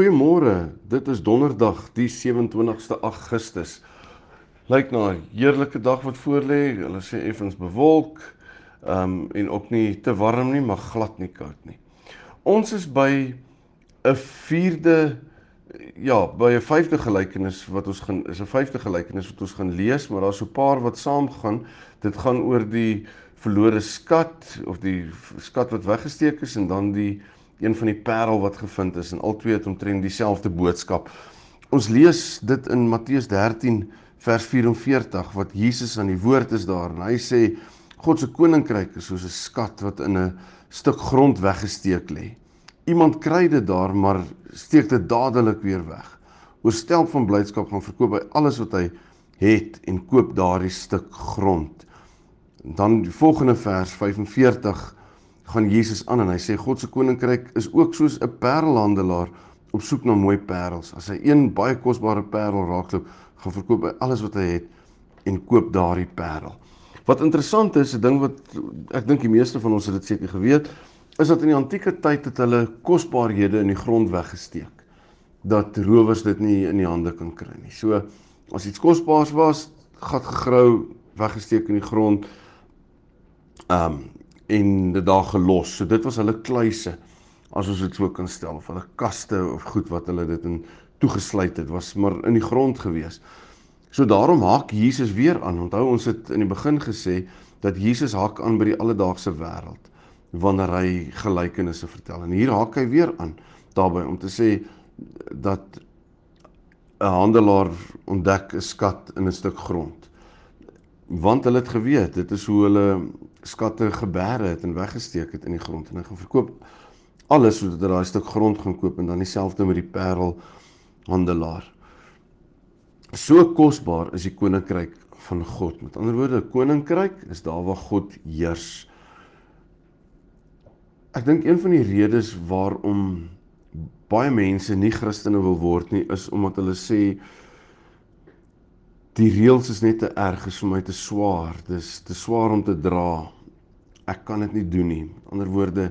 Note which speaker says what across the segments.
Speaker 1: Goeiemôre. Dit is Donderdag, die 27ste Augustus. Lyk na 'n heerlike dag wat voorlê. Hulle sê effens bewolk, ehm um, en ook nie te warm nie, maar glad nie koud nie. Ons is by 'n vierde ja, by 'n vyfde gelykenis wat ons gaan is 'n vyfde gelykenis wat ons gaan lees, maar daar's so 'n paar wat saamgaan. Dit gaan oor die verlore skat of die skat wat weggesteek is en dan die een van die parel wat gevind is en al twee het omtrent dieselfde boodskap. Ons lees dit in Matteus 13 vers 44 wat Jesus aan die woord is daar en hy sê God se koninkryk is soos 'n skat wat in 'n stuk grond weggesteek lê. Iemand kry dit daar maar steek dit dadelik weer weg. Oorstel van blydskap gaan verkoop hy alles wat hy het en koop daardie stuk grond. En dan die volgende vers 45 gaan Jesus aan en hy sê God se koninkryk is ook soos 'n parelhandelaar op soek na mooi parels. As hy een baie kosbare parel raakloop, gaan verkoop hy alles wat hy het en koop daardie parel. Wat interessant is, 'n ding wat ek dink die meeste van ons het dit seker geweet, is dat in die antieke tyd het hulle kosbarehede in die grond weggesteek dat rowers dit nie in die hande kan kry nie. So as iets kosbaars was, gat gegrou, weggesteek in die grond. Ehm um, en dit daar gelos. So dit was hulle kluise as ons dit so kan stel of hulle kaste of goed wat hulle dit in toegesluit het was maar in die grond gewees. So daarom haak Jesus weer aan. Onthou ons het in die begin gesê dat Jesus haak aan by die alledaagse wêreld wanneer hy gelykenisse vertel. En hier haak hy weer aan daarbey om te sê dat 'n handelaar ontdek 'n skat in 'n stuk grond. Want hulle het geweet, dit is hoe hulle skatte geberre het en weggesteek het in die grond en hy gaan verkoop alles sodat hy daai stuk grond gaan koop en dan dieselfde met die parel handelaar. So kosbaar is die koninkryk van God. Met ander woorde, koninkryk is daar waar God heers. Ek dink een van die redes waarom baie mense nie Christene wil word nie is omdat hulle sê die reëls is net te erg, is vir my te swaar. Dis te swaar om te dra. Ek kan dit nie doen nie. Met ander woorde,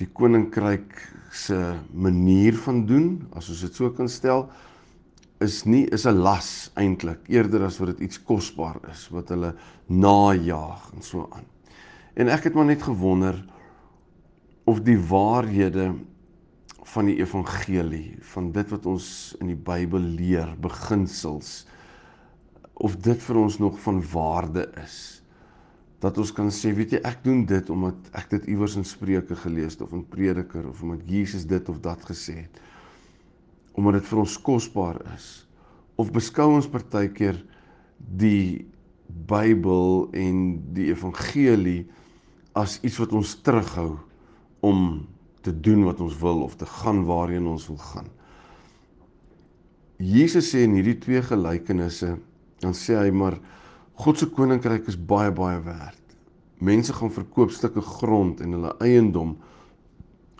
Speaker 1: die koninkryk se manier van doen, as ons dit so kan stel, is nie is 'n las eintlik, eerder as wat dit iets kosbaar is wat hulle najag en so aan. En ek het maar net gewonder of die waarhede van die evangelie, van dit wat ons in die Bybel leer, beginsels, of dit vir ons nog van waarde is. Dat ons kan sê, weet jy, ek doen dit omdat ek dit iewers in Spreuke gelees het of in Prediker of omdat Jesus dit of dat gesê het. Omdat dit vir ons kosbaar is. Of beskou ons partykeer die Bybel en die evangelie as iets wat ons terughou om te doen wat ons wil of te gaan waarheen ons wil gaan. Jesus sê in hierdie twee gelykenisse dan sê hy maar God se koninkryk is baie baie werd. Mense gaan verkoop stukke grond en hulle eiendom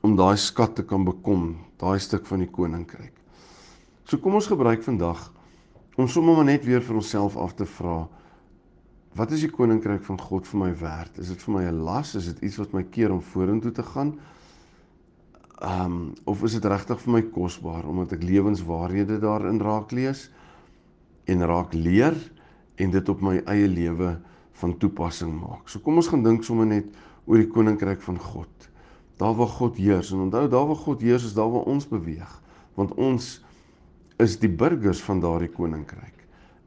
Speaker 1: om daai skat te kan bekom, daai stuk van die koninkryk. So kom ons gebruik vandag om sommer maar net weer vir onsself af te vra wat is die koninkryk van God vir my werd? Is dit vir my 'n las? Is dit iets wat my keer om vorentoe te gaan? Ehm um, of is dit regtig vir my kosbaar omdat ek lewenswaarhede daarin raak lees? En raak leer en dit op my eie lewe van toepassing maak. So kom ons gaan dink sommer net oor die koninkryk van God. Daar waar God heers en onthou daar waar God heers is daar waar ons beweeg, want ons is die burgers van daardie koninkryk.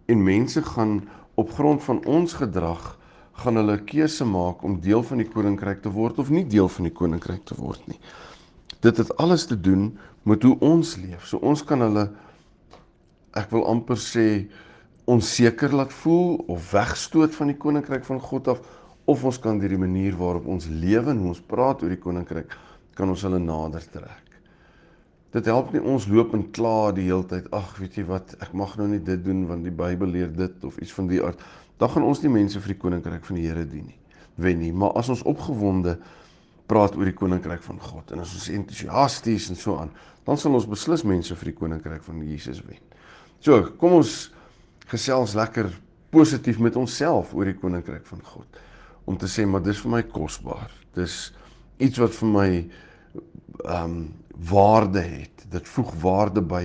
Speaker 1: En mense gaan op grond van ons gedrag gaan hulle keuse maak om deel van die koninkryk te word of nie deel van die koninkryk te word nie. Dit het alles te doen met hoe ons leef. So ons kan hulle ek wil amper sê onseker laat voel of wegstoot van die koninkryk van God af of ons kan deur die manier waarop ons lewe en hoe ons praat oor die koninkryk kan ons hulle nader trek. Dit help nie ons loop en kla die hele tyd. Ag, weet jy wat, ek mag nou nie dit doen want die Bybel leer dit of iets van die aard. Dan gaan ons nie mense vir die koninkryk van die Here dien nie. Wen nie, maar as ons opgewonde praat oor die koninkryk van God en as ons entoesiasties en so aan, dan sal ons beslis mense vir die koninkryk van Jesus wen. So, kom ons gesels lekker positief met onsself oor die koninkryk van God om te sê maar dis vir my kosbaar. Dis iets wat vir my ehm um, waarde het. Dit voeg waarde by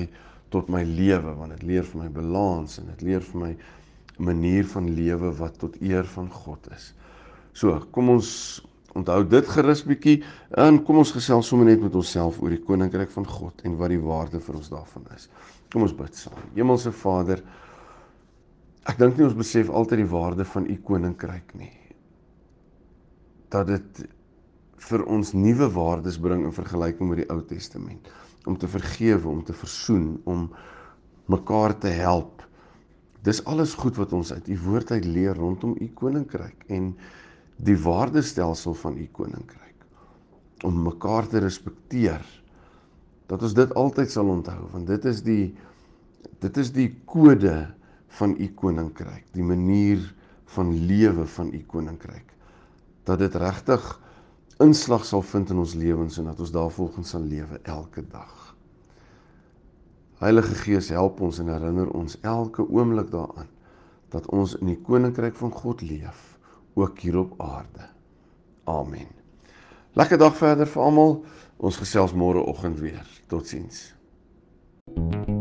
Speaker 1: tot my lewe want dit leer vir my balans en dit leer vir my manier van lewe wat tot eer van God is. So, kom ons onthou dit gerus bietjie en kom ons gesels sommer net met onsself oor die koninkryk van God en wat die waarde vir ons daarvan is. Kom ons bid saam. Hemelse Vader, ek dink nie ons besef altyd die waarde van u koninkryk nie. Dat dit vir ons nuwe waardes bring in vergelyking met die Ou Testament om te vergewe, om te versoen, om mekaar te help. Dis alles goed wat ons uit u woord uit leer rondom u koninkryk en die waardestelsel van u koninkryk om mekaar te respekteer. Dat ons dit altyd sal onthou want dit is die dit is die kode van u koninkryk, die manier van lewe van u koninkryk. Dat dit regtig inslag sal vind in ons lewens en dat ons daarvolgens sal lewe elke dag. Heilige Gees, help ons en herinner ons elke oomblik daaraan dat ons in die koninkryk van God leef, ook hier op aarde. Amen. Lekker dag verder vir almal. Ons gesels môre oggend weer. Totsiens. thank you